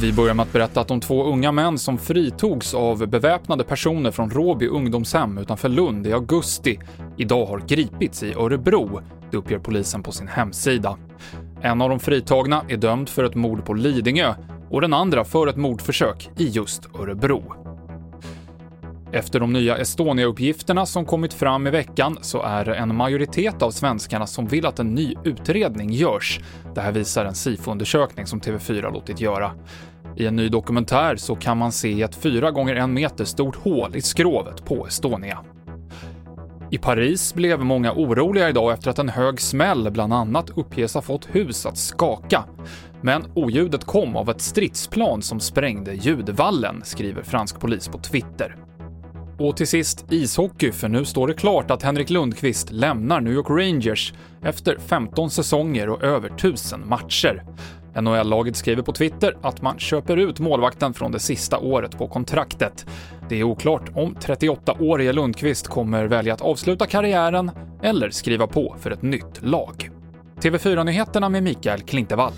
Vi börjar med att berätta att de två unga män som fritogs av beväpnade personer från Råby ungdomshem utanför Lund i augusti idag har gripits i Örebro, det uppger polisen på sin hemsida. En av de fritagna är dömd för ett mord på Lidingö och den andra för ett mordförsök i just Örebro. Efter de nya Estonia-uppgifterna som kommit fram i veckan så är det en majoritet av svenskarna som vill att en ny utredning görs. Det här visar en SIFO-undersökning som TV4 låtit göra. I en ny dokumentär så kan man se ett fyra gånger en meter stort hål i skrovet på Estonia. I Paris blev många oroliga idag efter att en hög smäll bland annat uppges ha fått hus att skaka. Men oljudet kom av ett stridsplan som sprängde ljudvallen, skriver fransk polis på Twitter. Och till sist ishockey, för nu står det klart att Henrik Lundqvist lämnar New York Rangers efter 15 säsonger och över 1000 matcher. NHL-laget skriver på Twitter att man köper ut målvakten från det sista året på kontraktet. Det är oklart om 38-årige Lundqvist kommer välja att avsluta karriären eller skriva på för ett nytt lag. TV4-nyheterna med Mikael Klintevall.